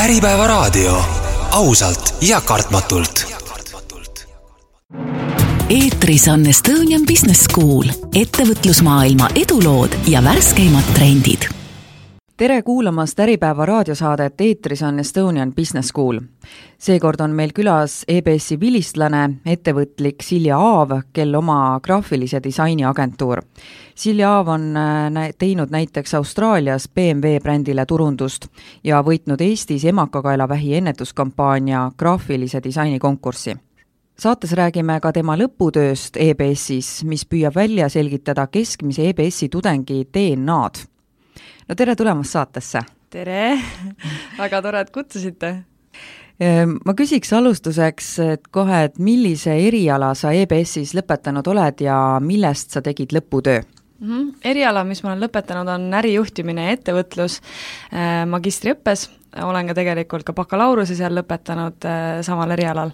Äripäevaraadio, ausalt ja kartmatult. eetris on Estonian Business School, ettevõtlusmaailma edulood ja värskeimad trendid tere kuulamast Äripäeva raadiosaadet, eetris on Estonian Business School. seekord on meil külas EBS-i vilistlane, ettevõtlik Silja Aav, kel oma graafilise disaini agentuur. Silja Aav on äh, teinud näiteks Austraalias BMW brändile turundust ja võitnud Eestis emakakaelavähi ennetuskampaania graafilise disaini konkurssi saates räägime ka tema lõputööst EBS-is, mis püüab välja selgitada keskmise EBS-i tudengi DNA-d no tere tulemast saatesse! tere väga tore, et kutsusite! Ehm, ma küsiks alustuseks, et kohe, et millise eriala sa EBS-is lõpetanud oled ja millest sa tegid lõputöö? Mm -hmm. eriala, mis ma olen lõpetanud, on ärijuhtimine ja ettevõtlus äh, magistriõppes, olen ka tegelikult ka bakalaureuse seal lõpetanud äh, samal erialal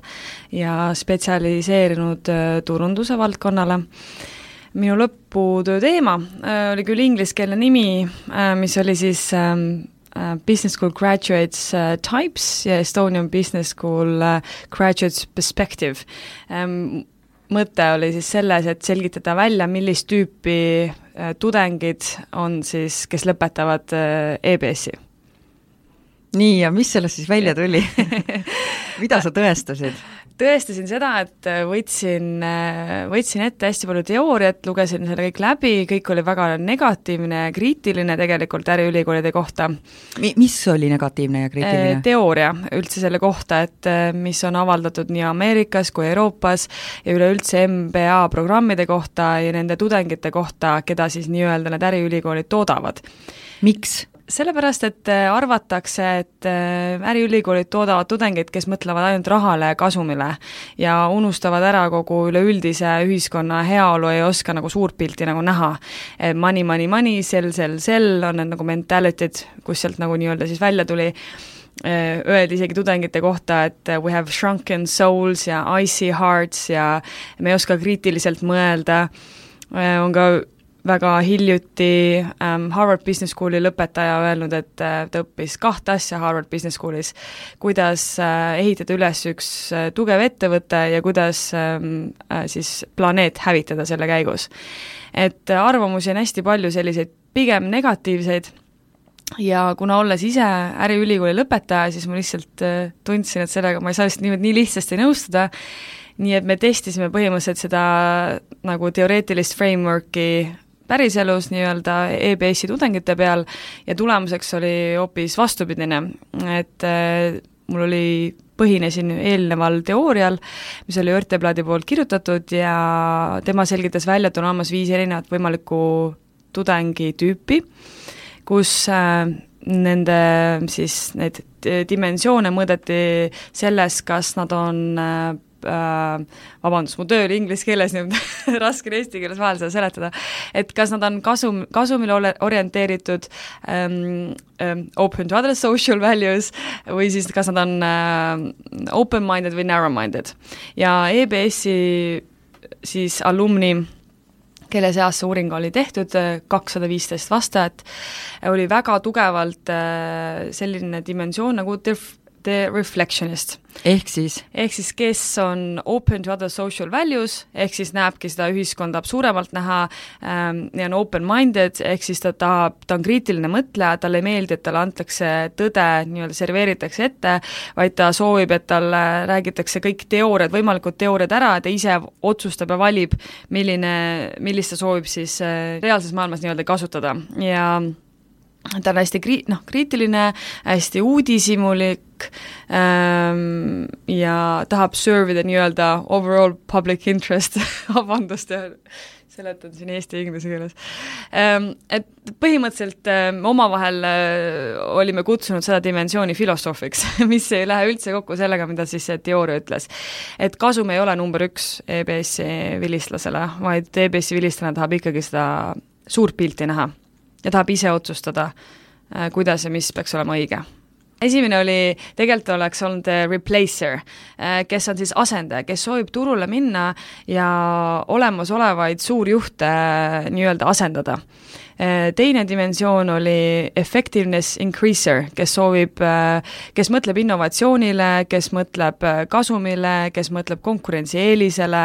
ja spetsialiseerinud äh, turunduse valdkonnale äh, minu lõputöö teema äh, oli küll ingliskeelne nimi, äh, mis oli siis ähm, äh, Business School Graduates Types ja Estonian Business School Graduates Perspective. Ähm, mõte oli siis selles, et selgitada välja, millist tüüpi tudengid on siis, kes lõpetavad EBS-i nii, ja mis sellest siis välja tuli mida sa tõestasid? tõestasin seda, et äh, võtsin, äh, võtsin ette hästi palju teooriat, lugesin selle kõik läbi, kõik oli väga negatiivne ja kriitiline tegelikult äriülikoolide kohta. Mi-, mis oli negatiivne ja kriitiline? Äh, teooria üldse selle kohta, et mis on avaldatud nii Ameerikas kui Euroopas ja üleüldse MBA programmide kohta ja nende tudengite kohta, keda siis nii-öelda need äriülikoolid toodavad. miks? Sellepärast, et äh, arvatakse, et äh, äriülikoolid toodavad tudengeid, kes mõtlevad ainult rahale ja kasumile ja unustavad ära kogu üleüldise ühiskonna heaolu, ei oska nagu suurt pilti nagu näha. Money, money, money, sell, sell, sell on need nagu mentality'd, kus sealt nagu nii-öelda siis välja tuli äh, öeldi isegi tudengite kohta, et we have shrunken souls ja icy hearts ja me ei oska kriitiliselt mõelda, on ka väga hiljuti ähm, Harvard Business Schooli lõpetaja öelnud, et äh, ta õppis kahte asja Harvard Business Schoolis. kuidas äh, ehitada üles üks äh, tugev ettevõte ja kuidas ähm, äh, siis planeet hävitada selle käigus. et äh, arvamusi on hästi palju selliseid pigem negatiivseid ja kuna olles ise äriülikooli lõpetaja, siis ma lihtsalt äh, tundsin, et sellega ma ei saa vist niimoodi nii lihtsasti nõustuda, nii et me testisime põhimõtteliselt seda nagu teoreetilist framework'i päriselus nii-öelda EBS-i tudengite peal ja tulemuseks oli hoopis vastupidine, et äh, mul oli, põhinesin eelneval teoorial, mis oli Örtebladi poolt kirjutatud ja tema selgitas välja, et on olemas viis erinevat võimalikku tudengitüüpi, kus äh, nende siis neid dimensioone mõõdeti selles, kas nad on äh, äh, vabandust, mu töö oli inglise keeles, nii et raske on eesti keeles vahel seda seletada, et kas nad on kasum, kasumile ole, orienteeritud ähm, ähm, open to other social values või siis kas nad on äh, open-minded või narrow-minded. ja EBS-i siis alumni kelle seas see uuring oli tehtud, kakssada viisteist vastajat, oli väga tugevalt äh, selline dimensioon nagu def-, the reflectionist. ehk siis? ehk siis, kes on open to other social values, ehk siis näebki seda ühiskonda suuremalt näha ähm, ja on open-minded, ehk siis ta tahab, ta on kriitiline mõtleja, talle ei meeldi, et talle antakse tõde, nii-öelda serveeritakse ette, vaid ta soovib, et talle räägitakse kõik teooriad, võimalikud teooriad ära, ta ise otsustab ja valib, milline, millist ta soovib siis äh, reaalses maailmas nii-öelda kasutada ja ta on hästi kri-, noh, kriitiline, hästi uudishimulik ähm, ja tahab serve ida nii-öelda overall public interest vabandust, seletan siin eesti ja inglise keeles ähm,. Et põhimõtteliselt ähm, omavahel äh, olime kutsunud seda dimensiooni filosoofiks mis ei lähe üldse kokku sellega, mida siis see teooria ütles. et kasum ei ole number üks EBS-i vilistlasele, vaid EBS-i vilistlane tahab ikkagi seda suurt pilti näha ja tahab ise otsustada, äh, kuidas ja mis peaks olema õige esimene oli, tegelikult oleks olnud äh, replacer, äh, kes on siis asendaja, kes soovib turule minna ja olemasolevaid suurjuhte nii-öelda asendada. teine dimensioon oli effectiveness increaser, kes soovib, kes mõtleb innovatsioonile, kes mõtleb kasumile, kes mõtleb konkurentsieelisele,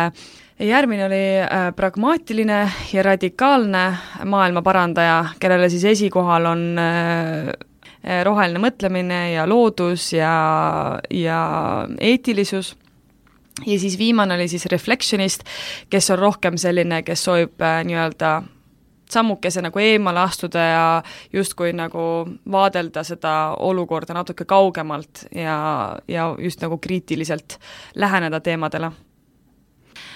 järgmine oli äh, pragmaatiline ja radikaalne maailma parandaja, kellele siis esikohal on äh, roheline mõtlemine ja loodus ja, ja eetilisus. Ja siis viimane oli siis reflectionist, kes on rohkem selline, kes soovib äh, nii-öelda sammukese nagu eemale astuda ja justkui nagu vaadelda seda olukorda natuke kaugemalt ja, ja just nagu kriitiliselt läheneda teemadele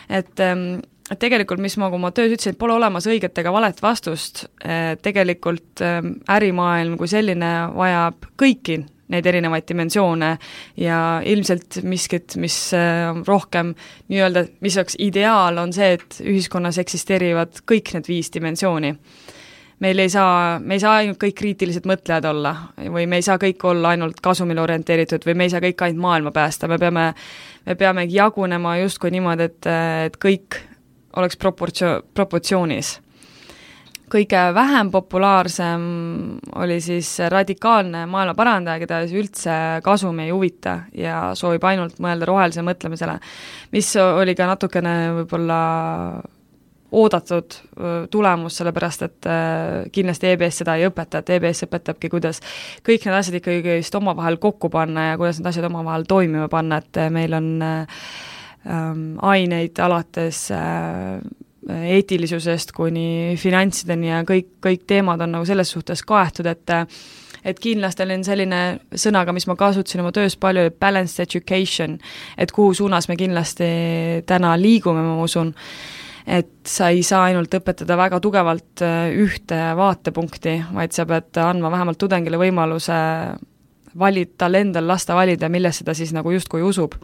et ähm, et tegelikult, mis ma oma töös ütlesin, et pole olemas õiget ega valet vastust, tegelikult ähm, ärimaailm kui selline vajab kõiki neid erinevaid dimensioone ja ilmselt miskit, mis äh, rohkem nii-öelda, mis oleks ideaal, on see, et ühiskonnas eksisteerivad kõik need viis dimensiooni. Meil ei saa, me ei saa ainult kõik kriitilised mõtlejad olla või me ei saa kõik olla ainult kasumile orienteeritud või me ei saa kõik ainult maailma päästa, me peame, me peame jagunema justkui niimoodi, et, et kõik oleks proportsio-, proportsioonis. kõige vähem populaarsem oli siis radikaalne maailma parandaja, keda üldse kasum ei huvita ja soovib ainult mõelda rohelisele mõtlemisele, mis oli ka natukene võib-olla oodatud tulemus, sellepärast et kindlasti EBS seda ei õpeta, et EBS õpetabki, kuidas kõik need asjad ikkagi just omavahel kokku panna ja kuidas need asjad omavahel toimima panna, et meil on ähm, aineid alates äh, eetilisusest kuni finantsideni ja kõik, kõik teemad on nagu selles suhtes kaetud, et et kindlasti on selline sõna ka, mis ma kasutasin oma töös palju, balanced education, et kuhu suunas me kindlasti täna liigume, ma usun et sa ei saa ainult õpetada väga tugevalt äh, ühte vaatepunkti, vaid sa pead andma vähemalt tudengile võimaluse valida, tal endal lasta valida, millesse ta siis nagu justkui usub.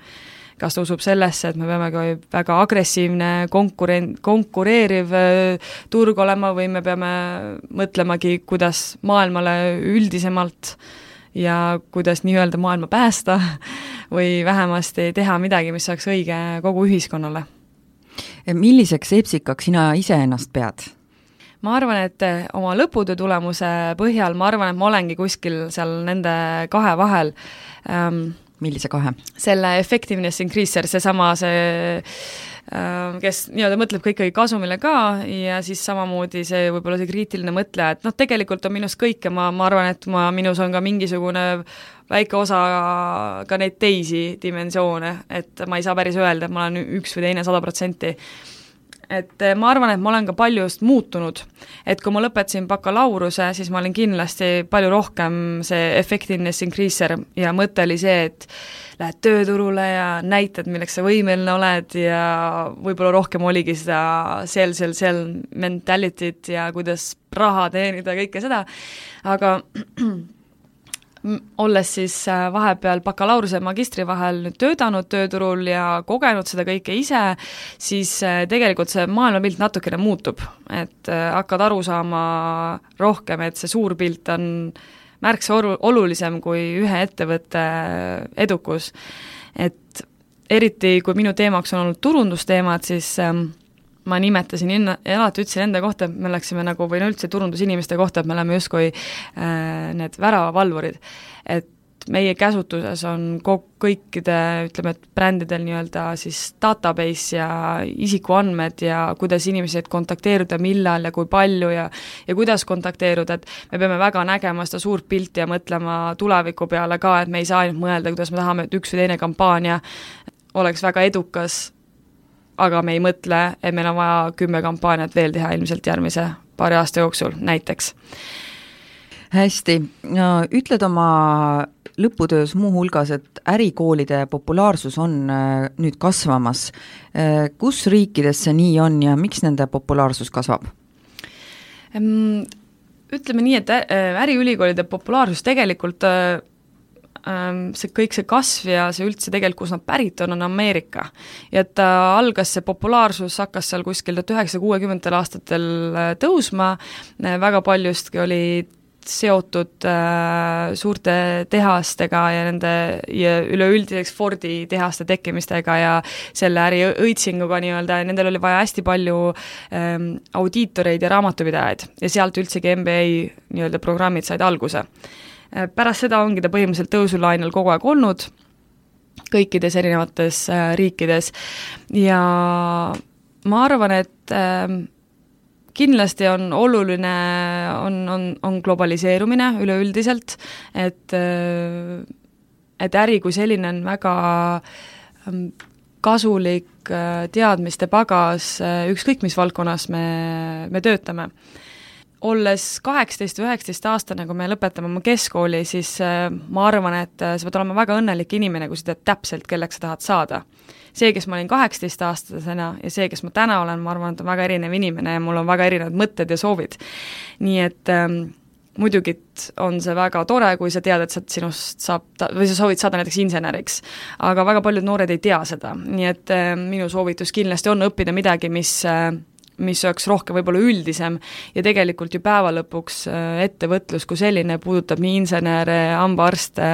kas ta usub sellesse, et me peamegi väga agressiivne, konkurent, konkureeriv äh, turg olema või me peame mõtlemagi, kuidas maailmale üldisemalt ja kuidas nii-öelda maailma päästa või vähemasti teha midagi, mis oleks õige kogu ühiskonnale milliseks sepsikaks sina iseennast pead? ma arvan, et eh, oma lõputöö tulemuse põhjal ma arvan, et ma olengi kuskil seal nende kahe vahel ähm,. millise kahe? selle effectiveness increaser, seesama see, see ähm, kes nii-öelda mõtleb ka ikkagi kasumile ka ja siis samamoodi see võib-olla see kriitiline mõtleja, et noh, tegelikult on minus kõike, ma, ma arvan, et ma, minus on ka mingisugune väike osa ka neid teisi dimensioone, et ma ei saa päris öelda, et ma olen üks või teine sada protsenti. et eh, ma arvan, et ma olen ka palju just muutunud. et kui ma lõpetasin bakalaureuse, siis ma olin kindlasti palju rohkem see effectiveness increaser ja mõte oli see, et lähed tööturule ja näitad, milleks sa võimeline oled ja võib-olla rohkem oligi seda sell, sell, sell mentality't ja kuidas raha teenida, kõike seda, aga olles siis äh, vahepeal bakalaureuse ja magistri vahel nüüd töötanud tööturul ja kogenud seda kõike ise, siis äh, tegelikult see maailmapilt natukene muutub, et äh, hakkad aru saama rohkem, et see suur pilt on märksa olu-, olulisem kui ühe ettevõtte edukus. et eriti, kui minu teemaks on olnud turundusteemad, siis ähm, ma nimetasin inna, alati ütlesin enda kohta, et me oleksime nagu, või no üldse turundusinimeste kohta, et me oleme justkui äh, need väravavalvurid. et meie käsutuses on ko-, kõikide, ütleme, et brändidel nii-öelda siis database ja isikuandmed ja kuidas inimesed kontakteeruda, millal ja kui palju ja ja kuidas kontakteeruda, et me peame väga nägema seda suurt pilti ja mõtlema tuleviku peale ka, et me ei saa ainult mõelda, kuidas me tahame, et üks või teine kampaania oleks väga edukas aga me ei mõtle, et meil on vaja kümme kampaaniat veel teha ilmselt järgmise paari aasta jooksul näiteks. hästi, no ütled oma lõputöös muuhulgas, et ärikoolide populaarsus on äh, nüüd kasvamas. Äh, kus riikides see nii on ja miks nende populaarsus kasvab? Ütleme nii, et äh, äriülikoolide populaarsus tegelikult see kõik see kasv ja see üldse tegelikult, kust nad pärit on, on Ameerika. ja et ta algas, see populaarsus hakkas seal kuskil tuhat üheksasaja kuuekümnendatel aastatel äh, tõusma, äh, väga paljustki oli seotud äh, suurte tehastega ja nende ja üleüldiseks Fordi tehaste tekkimistega ja selle äri õitsinguga nii-öelda ja nendel oli vaja hästi palju ähm, audiitoreid ja raamatupidajaid ja sealt üldsegi MBA nii-öelda programmid said alguse äh,. Pärast seda ongi ta põhimõtteliselt tõusulainel kogu aeg olnud, kõikides erinevates äh, riikides ja ma arvan, et äh, kindlasti on oluline, on, on, on globaliseerumine üleüldiselt, et et äri kui selline on väga ähm, kasulik äh, teadmiste pagas, äh, ükskõik mis valdkonnas me, me töötame. Olles kaheksateist või üheksateist aastane, kui me lõpetame oma keskkooli, siis äh, ma arvan, et sa pead olema väga õnnelik inimene, kui sa tead täpselt, kelleks sa tahad saada see, kes ma olin kaheksateistaastasena ja see, kes ma täna olen, ma arvan, et on väga erinev inimene ja mul on väga erinevad mõtted ja soovid. nii et ähm, muidugi on see väga tore, kui sa tead, et sa, sinust saab ta-, või sa soovid saada näiteks inseneriks. aga väga paljud noored ei tea seda, nii et äh, minu soovitus kindlasti on õppida midagi, mis äh, mis oleks rohkem võib-olla üldisem ja tegelikult ju päeva lõpuks äh, ettevõtlus kui selline puudutab nii insenere, hambaarste,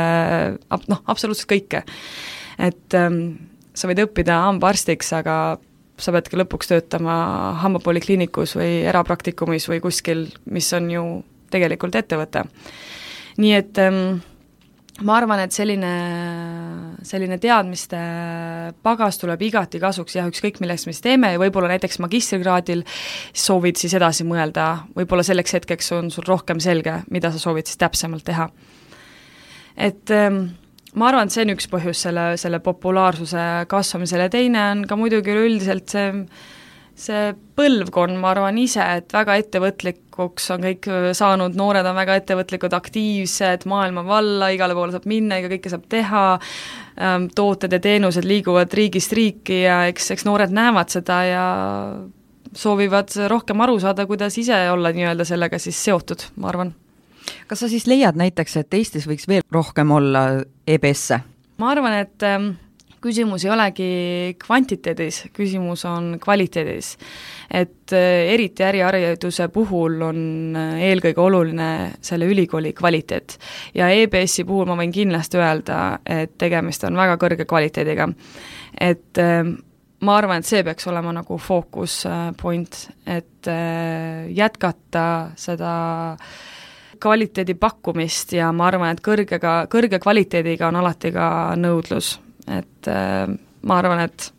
noh, absoluutselt kõike. et ähm, sa võid õppida hambaarstiks, aga sa pead ka lõpuks töötama hambapolikliinikus või erapraktikumis või kuskil, mis on ju tegelikult ettevõte. nii et ähm, ma arvan, et selline, selline teadmiste pagas tuleb igati kasuks jah, ükskõik milleks me siis teeme ja võib-olla näiteks magistrikraadil soovid siis edasi mõelda, võib-olla selleks hetkeks on sul rohkem selge, mida sa soovid siis täpsemalt teha. et ähm, ma arvan, et see on üks põhjus selle, selle populaarsuse kasvamisele, teine on ka muidugi üleüldiselt see, see põlvkond, ma arvan ise, et väga ettevõtlikuks on kõik saanud, noored on väga ettevõtlikud, aktiivsed, maailma valla, igale poole saab minna, ega kõike saab teha, ähm, tooted ja teenused liiguvad riigist riiki ja eks, eks noored näevad seda ja soovivad rohkem aru saada, kuidas ise olla nii-öelda sellega siis seotud, ma arvan kas sa siis leiad näiteks, et Eestis võiks veel rohkem olla EBS-e? ma arvan, et ähm, küsimus ei olegi kvantiteedis, küsimus on kvaliteedis. et äh, eriti ärihariduse puhul on äh, eelkõige oluline selle ülikooli kvaliteet. ja EBS-i puhul ma võin kindlasti öelda, et tegemist on väga kõrge kvaliteediga. et äh, ma arvan, et see peaks olema nagu fookus point, et jätkata seda kvaliteedi pakkumist ja ma arvan, et kõrgega, kõrge kvaliteediga on alati ka nõudlus, et äh, ma arvan, et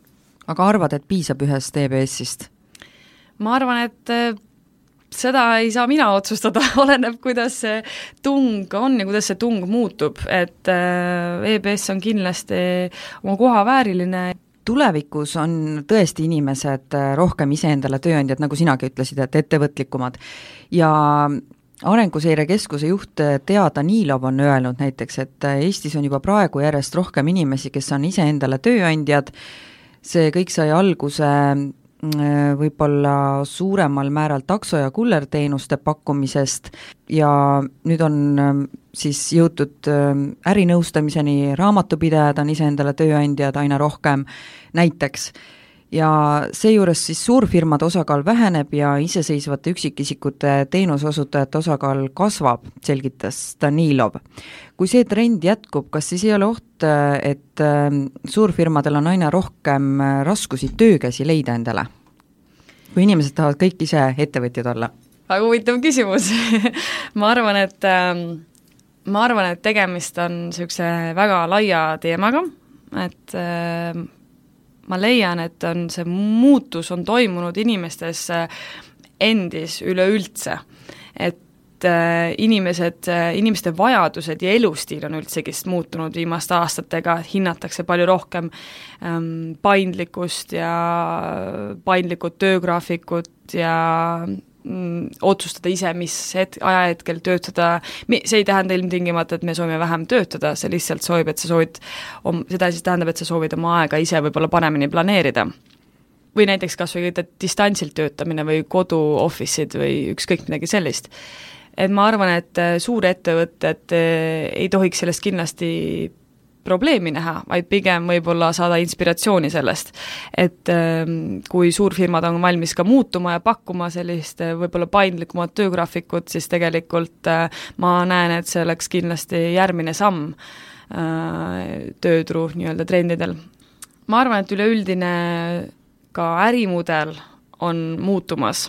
aga arvad, et piisab ühest EBS-ist? ma arvan, et äh, seda ei saa mina otsustada, oleneb, kuidas see tung on ja kuidas see tung muutub, et äh, EBS on kindlasti oma koha vääriline tulevikus on tõesti inimesed äh, rohkem iseendale tööandjad, nagu sinagi ütlesid, et ettevõtlikumad. ja arenguseire Keskuse juht eh, Teada Niilov on öelnud näiteks, et eh, Eestis on juba praegu järjest rohkem inimesi, kes on iseendale tööandjad, see kõik sai alguse mm, eh, võib-olla suuremal määral takso- ja kullerteenuste pakkumisest ja nüüd on siis jõutud ärinõustamiseni, raamatupidajad on iseendale tööandjad aina rohkem. Näiteks ja seejuures siis suurfirmade osakaal väheneb ja iseseisvate üksikisikute teenuseosutajate osakaal kasvab, selgitas Danilov. kui see trend jätkub, kas siis ei ole oht, et ähm, suurfirmadel on aina rohkem äh, raskusi töökäsi leida endale? kui inimesed tahavad kõik ise ettevõtjad olla? väga huvitav küsimus ma arvan, et ähm, ma arvan, et tegemist on niisuguse väga laia teemaga, et äh, ma leian, et on see muutus on toimunud inimestes äh, endis üleüldse. et äh, inimesed, äh, inimeste vajadused ja elustiil on üldsegist muutunud viimaste aastatega, hinnatakse palju rohkem ähm, paindlikkust ja paindlikut töögraafikut ja otsustada ise, mis het-, ajahetkel töötada, see ei tähenda ilmtingimata, et me soovime vähem töötada, see lihtsalt soovib, et sa soovid, seda siis tähendab, et sa soovid oma aega ise võib-olla paremini planeerida. või näiteks kas või distantsilt töötamine või kodu office'id või ükskõik midagi sellist. et ma arvan, et suurettevõtted eh, ei tohiks sellest kindlasti probleemi näha, vaid pigem võib-olla saada inspiratsiooni sellest. et ähm, kui suurfirmad on valmis ka muutuma ja pakkuma sellist äh, võib-olla paindlikumat töögraafikut, siis tegelikult äh, ma näen, et see oleks kindlasti järgmine samm äh, tööturu nii-öelda trendidel. ma arvan, et üleüldine ka ärimudel on muutumas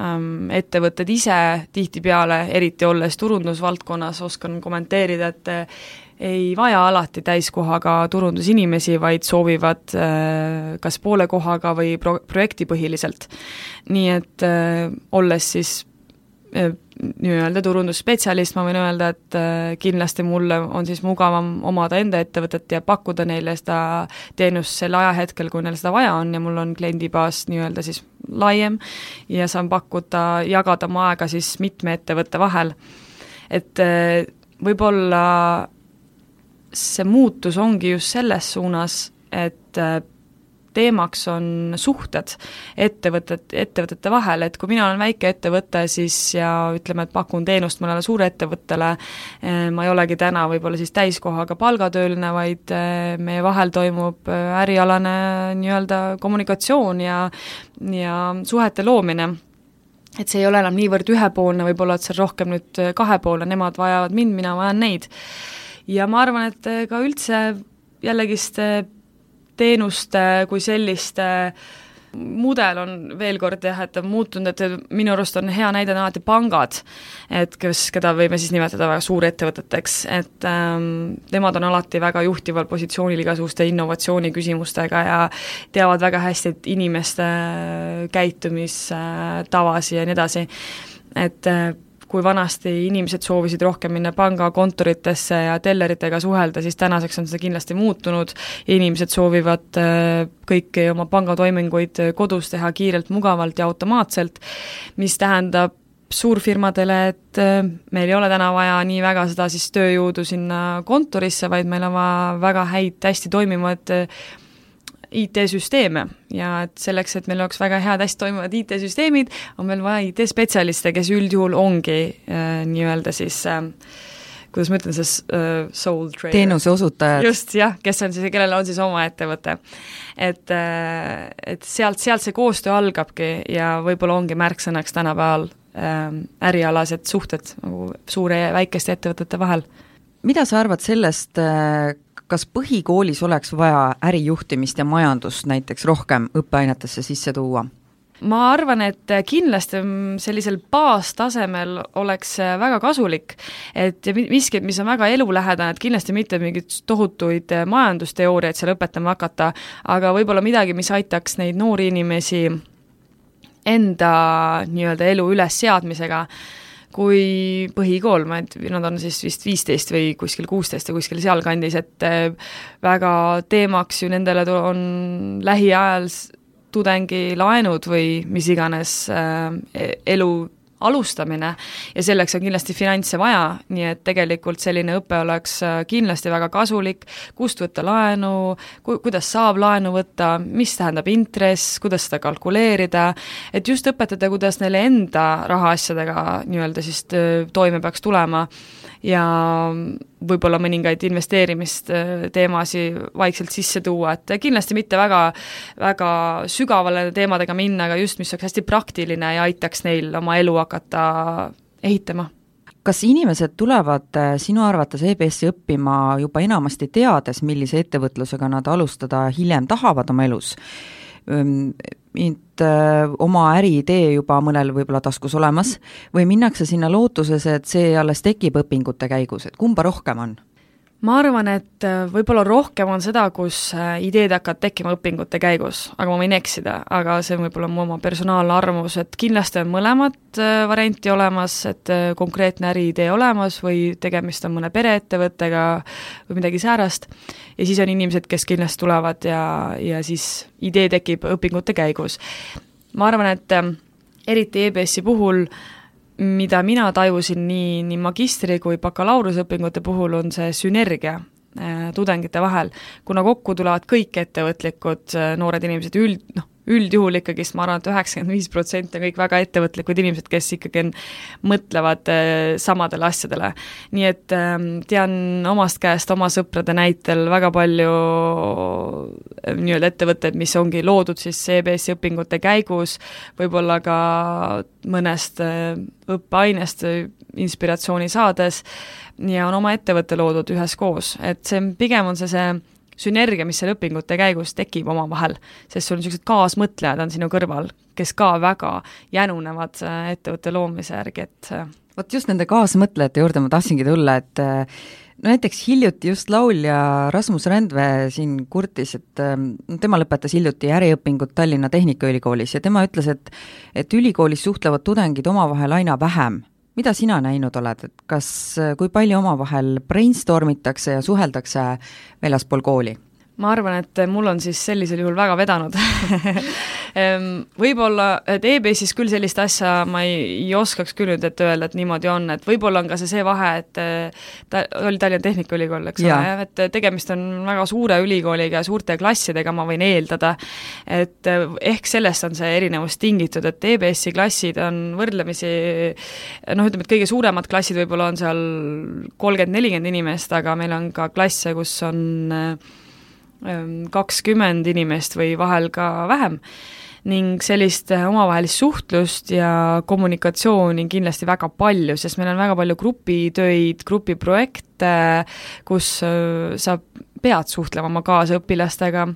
ähm, ettevõtted ise tihtipeale, eriti olles turundusvaldkonnas, oskan kommenteerida, et ei vaja alati täiskohaga turundusinimesi, vaid soovivad äh, kas poole kohaga või pro-, projektipõhiliselt. nii et äh, olles siis äh, nii-öelda turundusspetsialist, ma võin öelda, et kindlasti mulle on siis mugavam omada enda ettevõtet ja pakkuda neile seda teenust sel ajahetkel, kui neil seda vaja on ja mul on kliendibaas nii-öelda siis laiem ja saan pakkuda, jagada oma aega siis mitme ettevõtte vahel. et võib-olla see muutus ongi just selles suunas, et äh, teemaks on suhted ettevõtet, ettevõtete vahel, et kui mina olen väikeettevõte, siis ja ütleme, et pakun teenust mõnele suurettevõttele, äh, ma ei olegi täna võib-olla siis täiskohaga palgatööline, vaid äh, meie vahel toimub ärialane nii-öelda kommunikatsioon ja ja suhete loomine. Et see ei ole enam niivõrd ühepoolne, võib-olla et see on rohkem nüüd kahepoolne, nemad vajavad mind, mina vajan neid ja ma arvan, et eh, ka üldse jällegist teenuste kui selliste mudel on veel kord jah, et on muutunud, et minu arust on hea näide on alati pangad, et kes, keda võime siis nimetada väga suurettevõteteks, et ähm, nemad on alati väga juhtival positsioonil igasuguste innovatsiooni küsimustega ja teavad väga hästi, et inimeste käitumistavasid ja nii edasi, et äh, kui vanasti inimesed soovisid rohkem minna pangakontoritesse ja telleritega suhelda, siis tänaseks on see kindlasti muutunud. Inimesed soovivad äh, kõiki oma pangatoiminguid kodus teha kiirelt, mugavalt ja automaatselt, mis tähendab suurfirmadele, et äh, meil ei ole täna vaja nii väga seda siis tööjõudu sinna kontorisse, vaid meil on vaja väga häid, hästi toimivad IT-süsteeme ja et selleks, et meil oleks väga head, hästi toimivad IT-süsteemid, on meil vaja IT-spetsialiste, kes üldjuhul ongi äh, nii-öelda siis äh, kuidas ma ütlen, see uh, soul trader. teenuse osutajad. just, jah, kes on siis, kellel on siis oma ettevõte. et, äh, et sealt, sealt see koostöö algabki ja võib-olla ongi märksõnaks tänapäeval ähm, ärialased suhted nagu suure ja väikeste ettevõtete vahel. mida sa arvad sellest, äh, kas põhikoolis oleks vaja ärijuhtimist ja majandust näiteks rohkem õppeainetesse sisse tuua? ma arvan, et kindlasti sellisel baastasemel oleks see väga kasulik, et miski, mis on väga elulähedane, et kindlasti mitte mingeid tohutuid majandusteooriaid seal õpetama hakata, aga võib-olla midagi, mis aitaks neid noori inimesi enda nii-öelda elu ülesseadmisega kui põhikool, ma et nad on siis vist viisteist või kuskil kuusteist või kuskil sealkandis, et äh, väga teemaks ju nendele on lähiajal tudengilaenud või mis iganes äh, elu alustamine ja selleks on kindlasti finantse vaja, nii et tegelikult selline õpe oleks äh, kindlasti väga kasulik, kust võtta laenu, ku-, kuidas saab laenu võtta, mis tähendab intress, kuidas seda kalkuleerida, et just õpetada, kuidas neile enda rahaasjadega nii-öelda siis toime peaks tulema. Ja võib-olla mõningaid investeerimisteemasid vaikselt sisse tuua, et kindlasti mitte väga, väga sügavale teemadega minna, aga just, mis oleks hästi praktiline ja aitaks neil oma elu hakata ehitama kas inimesed tulevad äh, sinu arvates EBS-i õppima juba enamasti teades, millise ettevõtlusega nad alustada hiljem tahavad oma elus? int oma äriidee juba mõnel võib-olla taskus olemas või minnakse sinna lootuses, et see alles tekib õpingute käigus, et kumba rohkem on? Ma arvan, et äh, võib-olla rohkem on seda, kus äh, ideed hakkavad tekkima õpingute käigus, aga ma võin eksida, aga see on võib-olla mu oma personaalne arvamus, et kindlasti on mõlemat äh, varianti olemas, et konkreetne äriidee olemas või tegemist on mõne pereettevõttega või midagi säärast, ja siis on inimesed, kes kindlasti tulevad ja, ja siis idee tekib õpingute käigus. ma arvan, et eriti EBS-i puhul äh, mida mina tajusin nii, nii magistri- kui bakalaureuseõpingute puhul, on see sünergia äh, tudengite vahel, kuna kokku tulevad kõik ettevõtlikud äh, noored inimesed, üld, noh, üldjuhul ikkagist ma arvan et, et üheksakümmend viis protsenti on kõik väga ettevõtlikud inimesed, kes ikkagi on, mõtlevad äh, samadele asjadele. nii et äh, tean omast käest, oma sõprade näitel väga palju äh, nii-öelda ettevõtteid, mis ongi loodud siis EBS-i õpingute käigus, võib-olla ka mõnest äh, õppeainest inspiratsiooni saades ja on oma ettevõte loodud üheskoos, et see pigem on see, see sünergia, mis seal õpingute käigus tekib omavahel, sest sul niisugused kaasmõtlejad on sinu kõrval, kes ka väga jänunevad äh, ettevõtte loomise järgi, et äh, vot just nende kaasmõtlejate juurde ma tahtsingi tulla, et äh, no näiteks hiljuti just laulja Rasmus Rändvee siin kurtis, et no tema lõpetas hiljuti äriõpingud Tallinna Tehnikaülikoolis ja tema ütles, et et ülikoolis suhtlevad tudengid omavahel aina vähem mida sina näinud oled, et kas, kui palju omavahel brainstorm itakse ja suheldakse väljaspool kooli? Ma arvan, et mul on siis sellisel juhul väga vedanud. Ehm, Võib-olla, et EBS-is küll sellist asja ma ei, ei oskaks küll nüüd ette öelda, et niimoodi on, et võib-olla on ka see see vahe, et ta oli Tallinna Tehnikaülikool, eks ole, jah, et tegemist on väga suure ülikooliga ja suurte klassidega, ma võin eeldada, et ehk sellest on see erinevus tingitud, et EBS-i klassid on võrdlemisi noh, ütleme, et kõige suuremad klassid võib-olla on seal kolmkümmend, nelikümmend inimest, aga meil on ka klasse, kus on äh, kakskümmend inimest või vahel ka vähem. Ning sellist äh, omavahelist suhtlust ja kommunikatsiooni kindlasti väga palju, sest meil on väga palju grupitöid, grupiprojekte, kus äh, sa pead suhtlema oma kaasõpilastega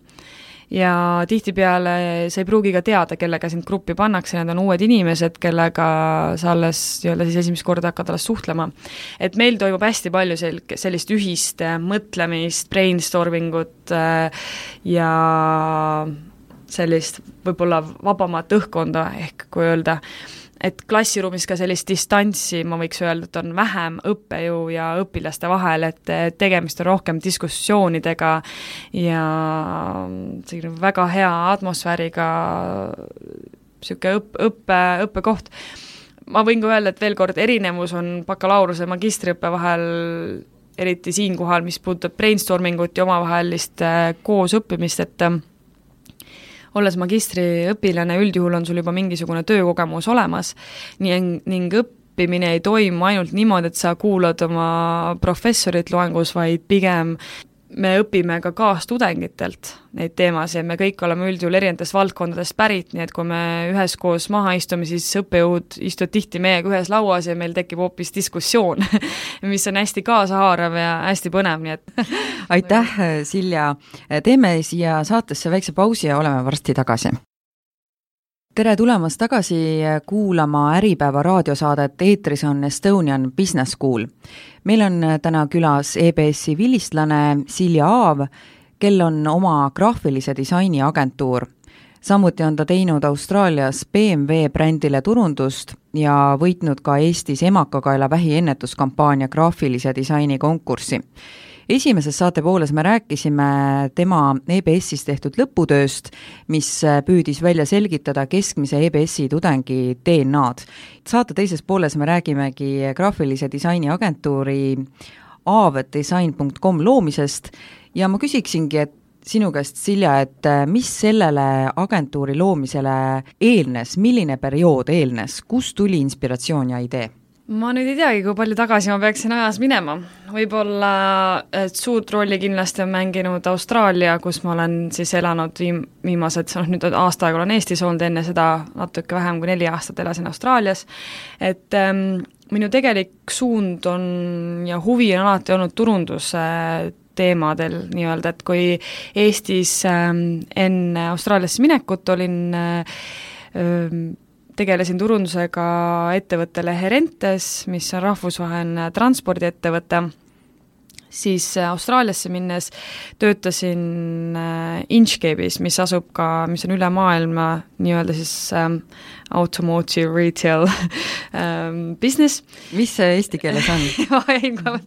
ja tihtipeale sa ei pruugi ka teada, kellega sind gruppi pannakse, need on uued inimesed, kellega sa alles nii-öelda siis esimest korda hakkad alles suhtlema. et meil toimub hästi palju sel-, sellist ühist äh, mõtlemist, brainstorming ut äh, ja sellist võib-olla vabamat õhkkonda, ehk kui öelda, et klassiruumis ka sellist distantsi, ma võiks öelda, et on vähem õppejõu ja õpilaste vahel, et tegemist on rohkem diskussioonidega ja selline väga hea atmosfääriga niisugune õpp, õppe, õppekoht. ma võin ka öelda, et veel kord, erinevus on bakalaureuse ja magistriõppe vahel eriti siinkohal, mis puudutab brainstorming ut ja omavahelist koosõppimist, et olles magistriõpilane, üldjuhul on sul juba mingisugune töökogemus olemas, nii, ning õppimine ei toimu ainult niimoodi, et sa kuulad oma professorit loengus, vaid pigem me õpime ka kaastudengitelt neid teemasid, me kõik oleme üldjuhul erinevatest valdkondadest pärit, nii et kui me üheskoos maha istume, siis õppejõud istuvad tihti meiega ühes lauas ja meil tekib hoopis diskussioon mis on hästi kaasahaarav ja hästi põnev, nii et aitäh, Silja! teeme siia saatesse väikse pausi ja oleme varsti tagasi tere tulemast tagasi kuulama Äripäeva raadiosaadet, eetris on Estonian Business School. meil on täna külas EBS-i vilistlane Silja Aav, kel on oma graafilise disaini agentuur. samuti on ta teinud Austraalias BMW brändile turundust ja võitnud ka Eestis emakakaela vähiennetuskampaania graafilise disaini konkurssi esimeses saate pooles me rääkisime tema EBS-is tehtud lõputööst, mis püüdis välja selgitada keskmise EBS-i tudengi DNA-d. saate teises pooles me räägimegi graafilise disaini agentuuri avdesign.com loomisest ja ma küsiksingi, et sinu käest, Silja, et mis sellele agentuuri loomisele eelnes, milline periood eelnes, kust tuli inspiratsioon ja idee? Ma nüüd ei teagi, kui palju tagasi ma peaksin ajas minema, võib-olla suurt rolli kindlasti on mänginud Austraalia, kus ma olen siis elanud viim-, viimased, noh nüüd aasta aega olen Eestis olnud, enne seda natuke vähem kui neli aastat elasin Austraalias, et ähm, minu tegelik suund on ja huvi on alati olnud turunduse teemadel nii-öelda, et kui Eestis ähm, enne Austraaliasse minekut olin äh, tegelesin turundusega ettevõttele Herentes, mis on rahvusvaheline transpordiettevõte, siis Austraaliasse minnes töötasin äh, Inchcape'is, mis asub ka, mis on üle maailma nii-öelda siis ähm, automotive retail ähm, business. mis see eesti keeles on?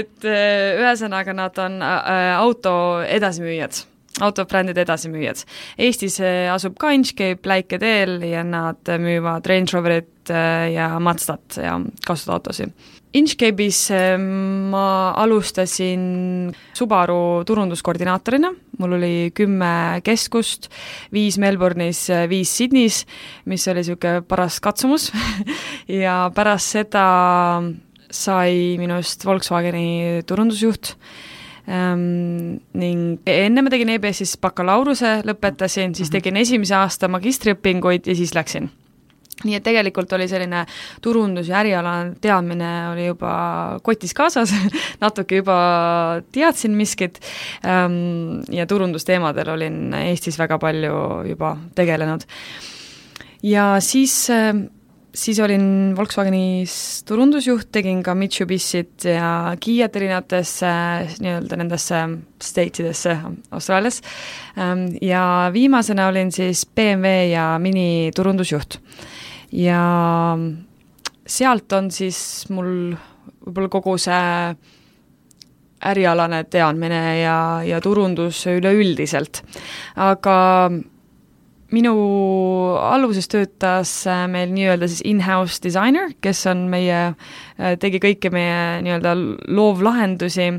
Et äh, ühesõnaga, nad on äh, auto edasimüüjad autobrändide edasimüüjad. Eestis eh, asub ka Inchcape Läike teel ja nad müüvad Range Roverit eh, ja Mazdat ja kasutatud autosid. Inchcape'is ähm, ma alustasin Subaru turunduskoordinaatorina, mul oli kümme keskust, viis Melbourne'is, viis Sydney's, mis oli niisugune paras katsumus ja pärast seda sai minust Volkswageni turundusjuht ähm, ning enne ma tegin EBS-is bakalaureuse, lõpetasin, siis mhm. tegin esimese aasta magistriõpinguid ja siis läksin nii et tegelikult oli selline turundus- ja ärialane teadmine oli juba kotis kaasas natuke juba teadsin miskit ähm, ja turundusteemadel olin Eestis väga palju juba tegelenud. ja siis äh, siis olin Volkswagenis turundusjuht, tegin ka Mitsubishit ja Kiiat erinevatesse nii-öelda nendesse state idesse Austraalias ähm, ja viimasena olin siis BMW ja Mini turundusjuht ja sealt on siis mul võib-olla kogu see ärialane teadmine ja, ja turundus üleüldiselt. aga minu alluvuses töötas meil nii-öelda siis in-house disainer, kes on meie, tegi kõiki meie nii-öelda loovlahendusi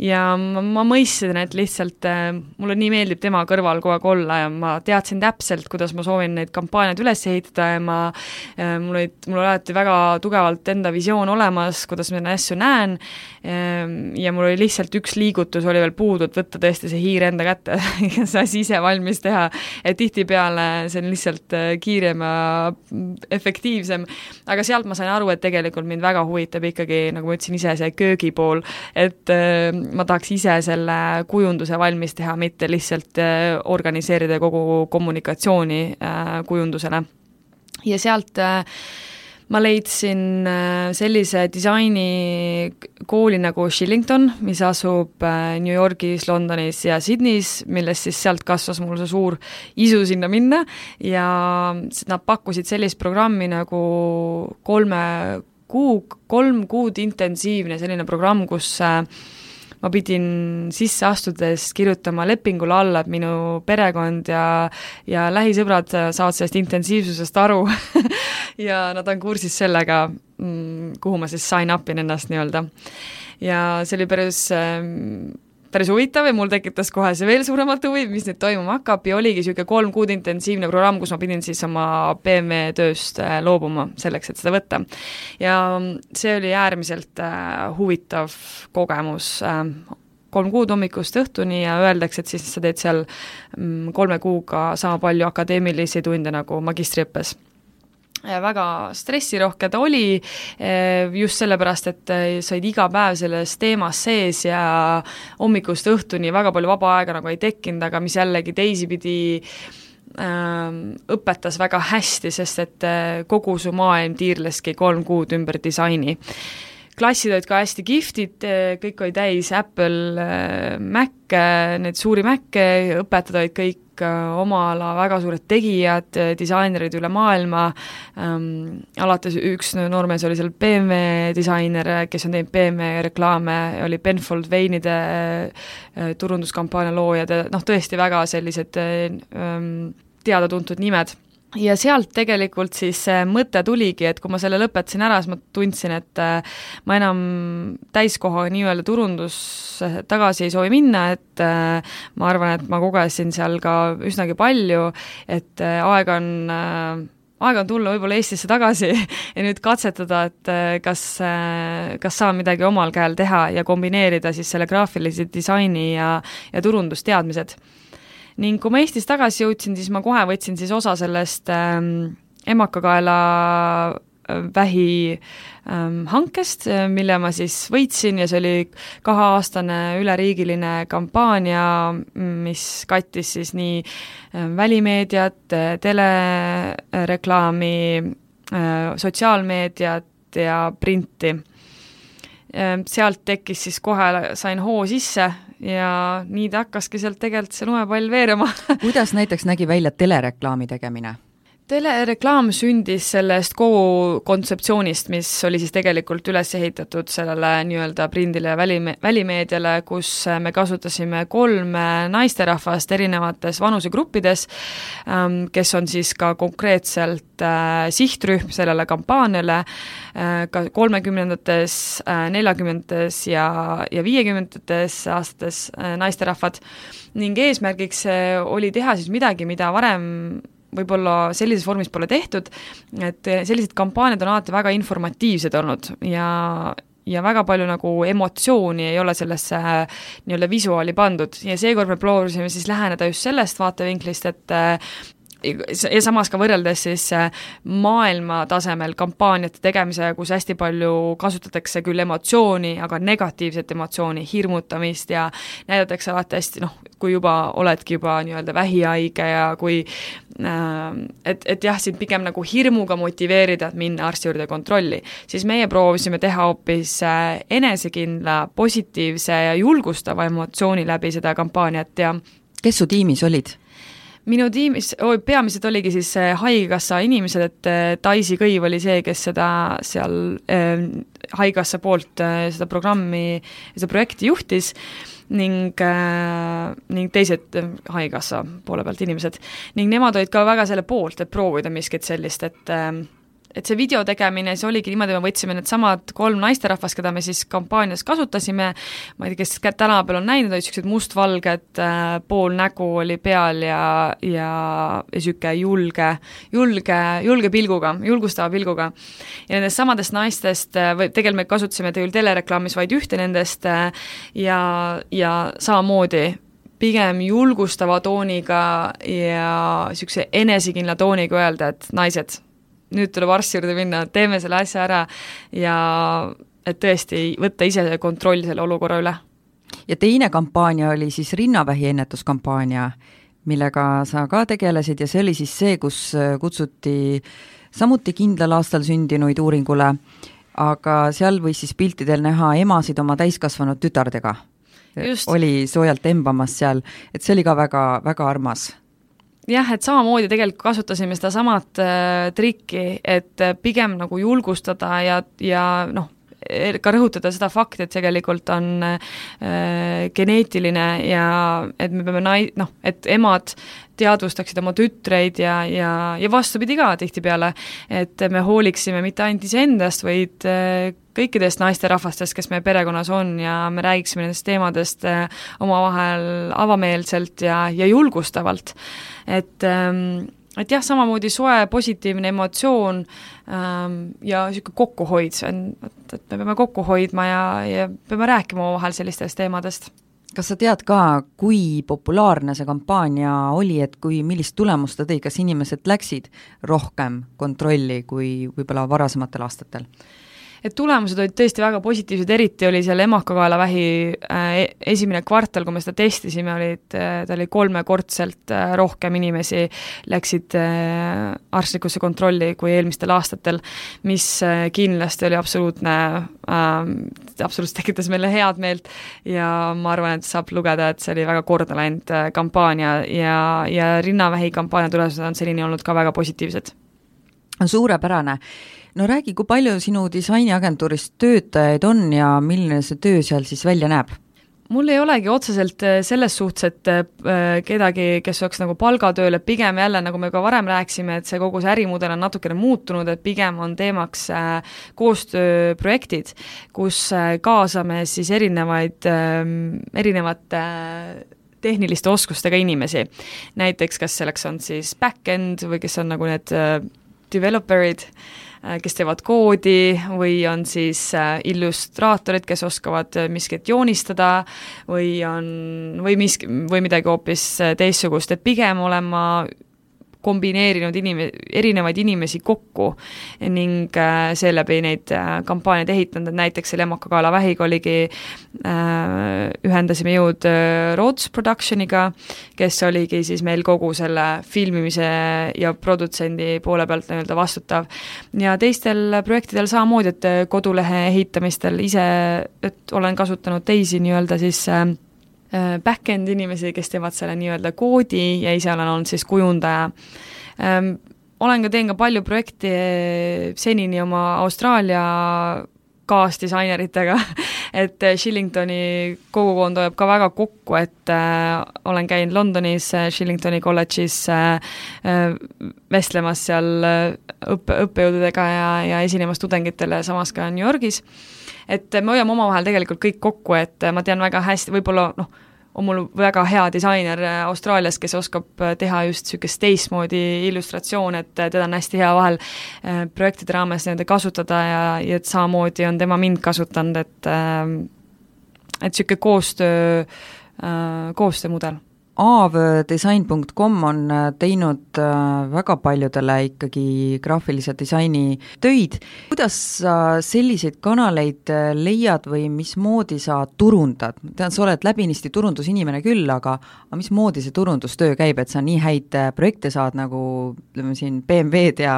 ja ma, ma mõistsin, et lihtsalt äh, mulle nii meeldib tema kõrval kogu aeg olla ja ma teadsin täpselt, kuidas ma soovin neid kampaaniaid üles ehitada ja ma äh,, mul olid, mul oli alati väga tugevalt enda visioon olemas, kuidas ma neid asju näen. Äh,, ja mul oli lihtsalt üks liigutus oli veel puudu, et võtta tõesti see hiir enda kätte ja see asi ise valmis teha, et tihtipeale see on lihtsalt äh, kiirem ja efektiivsem, aga sealt ma sain aru, et tegelikult mind väga huvitab ikkagi, nagu ma ütlesin ise, see köögipool, et ma tahaks ise selle kujunduse valmis teha, mitte lihtsalt äh, organiseerida kogu kommunikatsiooni äh, kujundusele. ja sealt äh, ma leidsin sellise disainikooli nagu Shillington, mis asub New Yorgis, Londonis ja Sydneys, millest siis sealt kasvas mul see suur isu sinna minna ja nad pakkusid sellist programmi nagu kolme kuu, kolm kuud intensiivne selline programm, kus äh, ma pidin sisse astudes kirjutama lepingule alla, et minu perekond ja ja lähisõbrad saavad sellest intensiivsusest aru ja nad on kursis sellega, mm, kuhu ma siis sign up in ennast nii-öelda. ja see oli päris ähm, päris huvitav ja mul tekitas kohe see veel suuremat huvi, mis nüüd toimuma hakkab ja oligi niisugune kolm kuud intensiivne programm, kus ma pidin siis oma BMW tööst äh, loobuma selleks, et seda võtta. ja see oli äärmiselt äh, huvitav kogemus äh,, kolm kuud hommikust õhtuni ja öeldakse, et siis sa teed seal mm, kolme kuuga sama palju akadeemilisi tunde nagu magistriõppes väga stressirohke ta oli, eh, just sellepärast, et eh, sa olid iga päev selles teemas sees ja hommikust õhtuni väga palju vaba aega nagu ei tekkinud, aga mis jällegi teisipidi ähm, õpetas väga hästi, sest et kogu su maailm tiirleski kolm kuud ümber disaini. Klassid olid ka hästi kihvtid, kõik oli täis Apple Mac'e, neid suuri Mac'e, õpetajad olid kõik oma ala väga suured tegijad, disainerid üle maailma. Ähm,, alates üks noormees oli seal BMW disainer, kes on teinud BMW reklaame, oli Penfold veinide äh, turunduskampaania loojad ja noh, tõesti väga sellised ähm, teada-tuntud nimed ja sealt tegelikult siis see mõte tuligi, et kui ma selle lõpetasin ära, siis ma tundsin, et äh, ma enam täiskohaga nii-öelda turundusse tagasi ei soovi minna, et äh, ma arvan, et ma kogesin seal ka üsnagi palju, et äh, aeg on aeg on tulla võib-olla Eestisse tagasi ja nüüd katsetada, et kas, kas saan midagi omal käel teha ja kombineerida siis selle graafilise disaini ja, ja turundusteadmised ning kui ma Eestis tagasi jõudsin, siis ma kohe võtsin siis osa sellest ähm, emakakaela äh, vähi ähm, hankest, äh, mille ma siis võitsin ja see oli kaheaastane üleriigiline kampaania, mis kattis siis nii äh, välimeediat, telereklaami äh,, sotsiaalmeediat ja printi. Sealt tekkis siis kohe, sain hoo sisse ja nii ta hakkaski sealt tegelikult see lumepall veerema kuidas näiteks nägi välja telereklaami tegemine? Telereklaam sündis sellest kogu kontseptsioonist, mis oli siis tegelikult üles ehitatud sellele nii-öelda prindile ja välime-, välimeediale, kus me kasutasime kolme naisterahvast erinevates vanusegruppides, ähm, kes on siis ka konkreetselt äh, sihtrühm sellele kampaaniale, äh, ka kolmekümnendates, äh, neljakümnendates ja, ja viiekümnendates aastates naisterahvad, ning eesmärgiks oli teha siis midagi, mida varem võib-olla sellises vormis pole tehtud, et sellised kampaaniad on alati väga informatiivsed olnud ja ja väga palju nagu emotsiooni ei ole sellesse nii-öelda visuaali pandud. Ja seekord me proovisime siis läheneda just sellest vaatevinklist, et ja samas ka võrreldes siis äh, maailma tasemel kampaaniate tegemisega, kus hästi palju kasutatakse küll emotsiooni, aga negatiivset emotsiooni, hirmutamist ja näidatakse alati hästi noh, kui juba oledki juba nii-öelda vähihaige ja kui äh, et, et jah, sind pigem nagu hirmuga motiveerida, et minna arsti juurde kontrolli, siis meie proovisime teha hoopis äh, enesekindla, positiivse ja julgustava emotsiooni läbi seda kampaaniat ja kes su tiimis olid? Minu tiimis peamiselt oligi siis Haigekassa inimesed, et Daisy Kõiv oli see, kes seda seal äh, Haigekassa poolt äh, seda programmi, seda projekti juhtis ning äh,, ning teised Haigekassa poole pealt inimesed. ning nemad olid ka väga selle poolt, et proovida miskit sellist, et äh, et see video tegemine, see oligi niimoodi, me võtsime needsamad kolm naisterahvast, keda me siis kampaanias kasutasime, ma ei tea, kes tänapäeval on näinud, olid niisugused mustvalged äh,, pool nägu oli peal ja, ja niisugune julge, julge, julge pilguga, julgustava pilguga. ja nendest samadest naistest äh, või tegelikult me kasutasime küll telereklaamis vaid ühte nendest äh, ja, ja samamoodi pigem julgustava tooniga ja niisuguse enesekindla tooniga öelda, et naised nüüd tuleb arsti juurde minna, teeme selle asja ära ja et tõesti võtta ise kontroll selle olukorra üle. ja teine kampaania oli siis rinnavähi ennetuskampaania, millega sa ka tegelesid ja see oli siis see, kus kutsuti samuti kindlal aastal sündinuid uuringule, aga seal võis siis piltidel näha emasid oma täiskasvanud tütardega. oli soojalt embamas seal, et see oli ka väga, väga armas jah, et samamoodi tegelikult kasutasime sedasamat äh, trikki, et äh, pigem nagu julgustada ja, ja noh, ka rõhutada seda fakti, et tegelikult on äh, geneetiline ja et me peame nai-, noh, et emad teadvustaksid oma tütreid ja, ja, ja vastupidi ka tihtipeale, et me hooliksime mitte ainult iseendast, vaid äh, kõikidest naisterahvastest, kes meie perekonnas on ja me räägiksime nendest teemadest omavahel avameelselt ja, ja julgustavalt. et ähm, et jah, samamoodi soe positiivne emotsioon ähm, ja niisugune kokkuhoid, see on, et, et me peame kokku hoidma ja, ja peame rääkima omavahel sellistest teemadest kas sa tead ka, kui populaarne see kampaania oli, et kui, millist tulemust ta tõi, kas inimesed läksid rohkem kontrolli kui võib-olla varasematel aastatel? Et tulemused olid tõesti väga positiivsed, eriti oli seal emakakaelavähi äh, esimene kvartal, kui me seda testisime, olid äh,, ta oli kolmekordselt äh, rohkem inimesi läksid arstlikusse kontrolli kui eelmistel aastatel, mis kindlasti oli absoluutne äh,, absoluutselt tekitas meile head meelt ja ma arvan, et saab lugeda, et see oli väga korda läinud kampaania ja, ja rinnavähi kampaania tulemused on senini olnud ka väga positiivsed. suurepärane no räägi, kui palju sinu disainiagentuuris töötajaid on ja milline see töö seal siis välja näeb? mul ei olegi otseselt äh, selles suhtes, et äh, kedagi, kes oleks nagu palgatööl, et pigem jälle, nagu me ka varem rääkisime, et see kogu see ärimudel on natukene muutunud, et pigem on teemaks äh, koostööprojektid, kus kaasame siis erinevaid, ähm, erinevate tehniliste oskustega inimesi. näiteks kas selleks on siis back-end või kes on nagu need developer'id, Äh, kes teevad koodi või on siis äh, illustraatorid, kes oskavad äh, miskit joonistada või on, või miski, või midagi hoopis teistsugust, et pigem olen ma kombineerinud inim-, erinevaid inimesi kokku ning äh, seeläbi neid äh, kampaaniaid ehitanud, et näiteks selle Emakakaela vähiga oligi äh,, ühendasime jõud äh, Roots Productioniga, kes oligi siis meil kogu selle filmimise ja produtsendi poole pealt nii-öelda vastutav. ja teistel projektidel samamoodi, et kodulehe ehitamistel ise, et olen kasutanud teisi nii-öelda siis Äh, back-end inimesi, kes teevad selle nii-öelda koodi ja ise olen olnud siis kujundaja. Ähm, olen ka, teen ka palju projekte senini oma Austraalia kaasdisaineritega, et Shillingtoni kogukond hoiab ka väga kokku, et äh, olen käinud Londonis äh, Shillingtoni kolledžis äh, äh, vestlemas seal äh, õppe, õppejõududega ja, ja esinemas tudengitele, samas ka New Yorgis. Et me hoiame omavahel tegelikult kõik kokku, et ma tean väga hästi, võib-olla noh, on mul väga hea disainer äh, Austraalias, kes oskab äh, teha just niisugust teistmoodi illustratsiooni, et äh, teda on hästi hea vahel projektide raames nii-öelda kasutada ja, ja et samamoodi on tema mind kasutanud, et et niisugune koostöö, koostöömudel avdesign.com on äh, teinud äh, väga paljudele ikkagi graafilise disaini töid. kuidas sa selliseid kanaleid äh, leiad või mismoodi sa turundad? ma tean, sa oled läbinisti turundusinimene küll, aga aga mismoodi see turundustöö käib, et sa nii häid projekte saad, nagu ütleme siin BMW-d ja,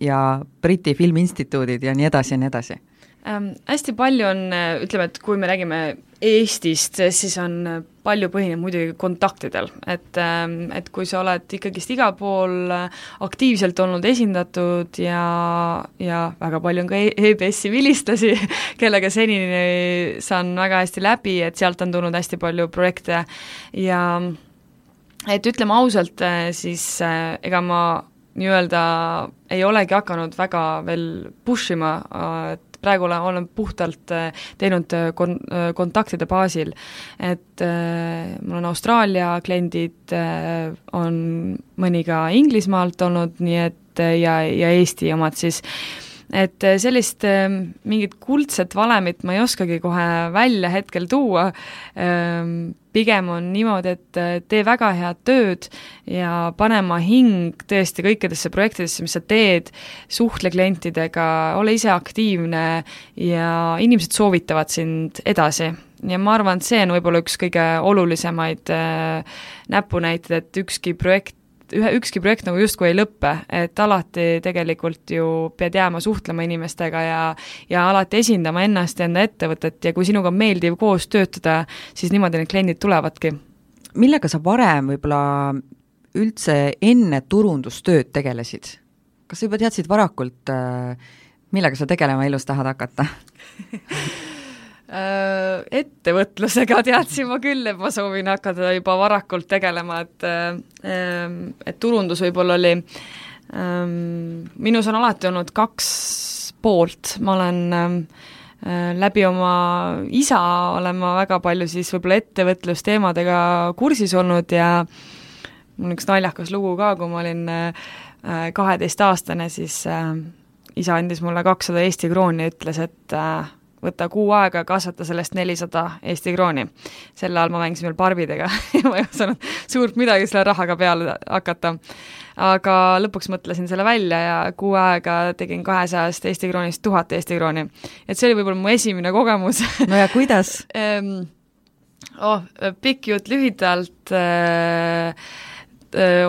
ja Briti Filminstituudid ja nii edasi ja nii edasi ähm,? Hästi palju on, ütleme, et kui me räägime Eestist, siis on palju põhineb muidugi kontaktidel, et, ähm, et kui sa oled ikkagist igal pool aktiivselt olnud esindatud ja, ja väga palju on ka EBS-i vilistlasi, kellega senini saan väga hästi läbi, et sealt on tulnud hästi palju projekte ja et ütleme ausalt, siis ega ma nii-öelda ei olegi hakanud väga veel push ima, et praegu olen, olen puhtalt äh, teinud äh, kon-, äh, kontaktide baasil. et mul on Austraalia kliendid on mõni ka Inglismaalt olnud, nii et ja, ja Eesti omad siis et äh, sellist ähm, mingit kuldset valemit ma ei oskagi kohe välja hetkel tuua, ähm, pigem on niimoodi, et äh, tee väga head tööd ja pane oma hing tõesti kõikidesse projektidesse, mis sa teed, suhtle klientidega, ole ise aktiivne ja inimesed soovitavad sind edasi. Ja ma arvan, et see on võib-olla üks kõige olulisemaid äh, näpunäiteid, et ükski projekt ühe, ükski projekt nagu justkui ei lõppe, et alati tegelikult ju pead jääma suhtlema inimestega ja ja alati esindama ennast ja enda ettevõtet ja kui sinuga on meeldiv koos töötada, siis niimoodi need kliendid tulevadki. millega sa varem võib-olla üldse enne turundustööd tegelesid? kas sa juba teadsid varakult, äh, millega sa tegelema elus tahad hakata ettevõtlusega teadsin ma küll, et ma soovin hakata juba varakult tegelema, et ähm, et turundus võib-olla oli, ähm, minus on alati olnud kaks poolt, ma olen äh, läbi oma isa olen ma väga palju siis võib-olla ettevõtlusteemadega kursis olnud ja mul on üks naljakas lugu ka, kui ma olin äh, kaheteistaastane, siis isa andis mulle kakssada Eesti krooni ja ütles, et äh, võta kuu aega, kasvata sellest nelisada Eesti krooni. sel ajal ma mängisin veel barbidega ja ma ei osanud suurt midagi selle rahaga peale hakata. aga lõpuks mõtlesin selle välja ja kuu aega tegin kahesajast Eesti kroonist tuhat Eesti krooni. et see oli võib-olla mu esimene kogemus no ja kuidas oh, pikk jutt lühidalt äh,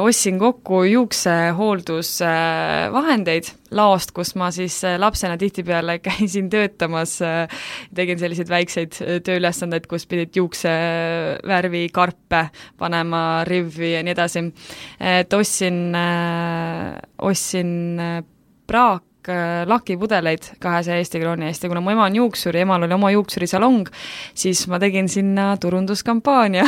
ostsin kokku juuksehooldusvahendeid laost, kus ma siis lapsena tihtipeale käisin töötamas, tegin selliseid väikseid tööülesandeid, kus pidid juuksevärvi karpe panema rivvi ja nii edasi. et ostsin, ostsin praak Äh, lakipudeleid kahesaja Eesti krooni eest ja kuna mu ema on juuksur ja emal oli oma juuksurisalong, siis ma tegin sinna turunduskampaania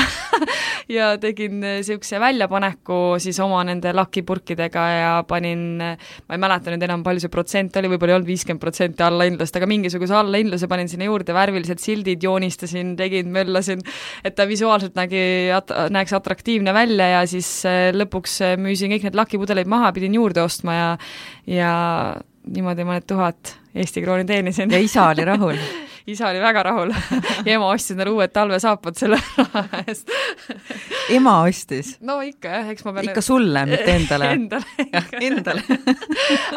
ja tegin niisuguse väljapaneku siis oma nende lakipurkidega ja panin, ma ei mäleta nüüd enam, palju see protsent oli, võib-olla ei olnud viiskümmend protsenti allahindlust, aga mingisuguse allahindluse panin sinna juurde, värvilised sildid joonistasin, tegin, möllasin, et ta visuaalselt nägi at-, näeks atraktiivne välja ja siis äh, lõpuks äh, müüsin kõik need lakipudeleid maha, pidin juurde ostma ja ja niimoodi mõned tuhat Eesti krooni teenisin. ja isa oli rahul isa oli väga rahul ja ema ostis endale uued talvesaapad selle raha eest ema ostis? no ikka jah, eks ma pean ikka sulle, mitte endale? Endale endale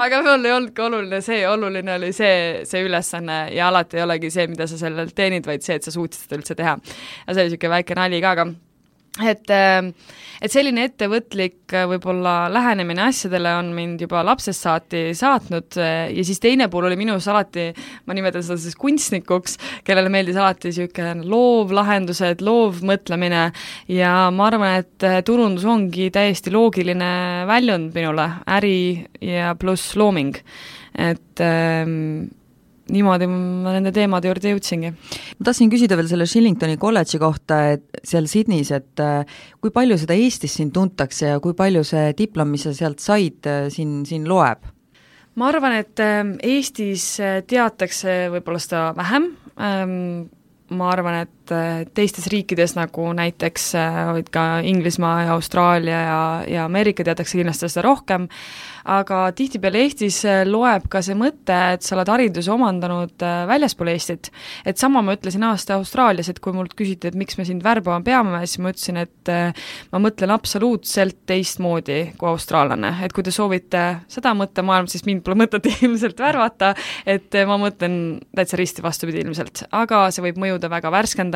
aga mul ei olnudki oluline see, oluline oli see, see ülesanne ja alati ei olegi see, mida sa sellelt teenid, vaid see, et sa suutsid seda üldse teha. ja see oli niisugune väike nali ka, aga et äh, et selline ettevõtlik äh, võib-olla lähenemine asjadele on mind juba lapsest saati saatnud äh, ja siis teine pool oli minus alati, ma nimetan seda siis kunstnikuks, kellele meeldis alati niisugune loovlahendused, loovmõtlemine ja ma arvan, et äh, turundus ongi täiesti loogiline väljund minule, äri ja pluss looming. et ähm, niimoodi ma nende teemade juurde jõudsingi. ma tahtsin küsida veel selle Shillingtoni kolledži kohta, et seal Sydneys, et äh, kui palju seda Eestis siin tuntakse ja kui palju see diplom, mis sa sealt said, äh, siin, siin loeb? ma arvan, et ähm, Eestis äh, teatakse võib-olla seda vähem, ähm, ma arvan, et teistes riikides, nagu näiteks olid ka Inglismaa ja Austraalia ja, ja Ameerika, teatakse kindlasti seda rohkem, aga tihtipeale Eestis äh, loeb ka see mõte, et sa oled hariduse omandanud äh, väljaspool Eestit. et sama ma ütlesin aasta Austraalias, et kui mult küsiti, et miks me sind värbama peame, siis ma ütlesin, et äh, ma mõtlen absoluutselt teistmoodi kui austraallane, et kui te soovite seda mõttemaailma, siis mind pole mõtet ilmselt värvata, et ma mõtlen täitsa risti vastupidi ilmselt, aga see võib mõjuda väga värskendavalt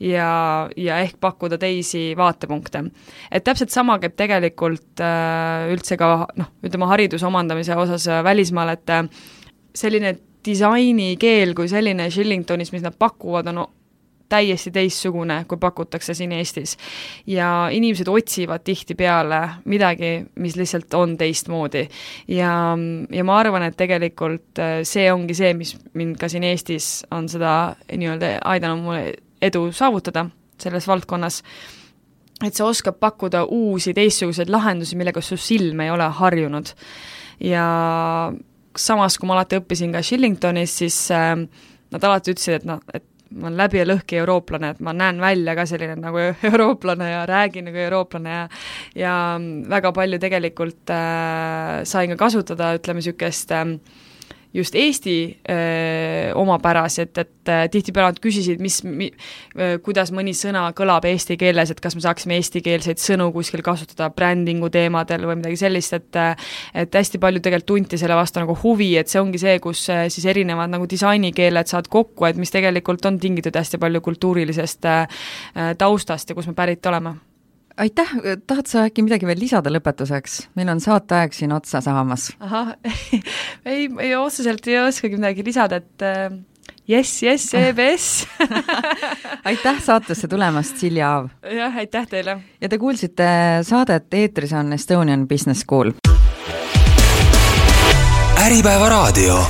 ja, ja ehk pakkuda teisi vaatepunkte. et täpselt sama käib tegelikult äh, üldse ka noh, ütleme, hariduse omandamise osas äh, välismaal, et äh, selline disainikeel kui selline Shillingtonis, mis nad pakuvad, on täiesti teistsugune, kui pakutakse siin Eestis. ja inimesed otsivad tihtipeale midagi, mis lihtsalt on teistmoodi. ja, ja ma arvan, et tegelikult äh, see ongi see, mis mind ka siin Eestis on seda nii-öelda aidanud mulle edu saavutada selles valdkonnas et see oskab pakkuda uusi teistsuguseid lahendusi, millega su silm ei ole harjunud. ja samas, kui ma alati õppisin ka Shillingtonis, siis äh, nad alati ütlesid, et noh, et ma olen läbi ja lõhki eurooplane, et ma näen välja ka selline nagu eurooplane ja räägin nagu eurooplane ja ja väga palju tegelikult äh, sain ka kasutada, ütleme, niisugust äh, just Eesti öö, omapärasid, et äh, tihtipeale nad küsisid, mis mi,, kuidas mõni sõna kõlab eesti keeles, et kas me saaksime eestikeelseid sõnu kuskil kasutada brändingu teemadel või midagi sellist, et et hästi palju tegelikult tunti selle vastu nagu huvi, et see ongi see, kus siis erinevad nagu disainikeeled saavad kokku, et mis tegelikult on tingitud hästi palju kultuurilisest taustast ja kust me pärit oleme aitäh, tahad sa äkki midagi veel lisada lõpetuseks? meil on saateaeg siin otsa saamas. ahah ei, ei otseselt ei oskagi midagi lisada, et äh, jess, jess, EBS aitäh saatesse tulemast, Silja Aav! jah, aitäh teile! ja te kuulsite saadet, eetris on Estonian Business School. äripäeva raadio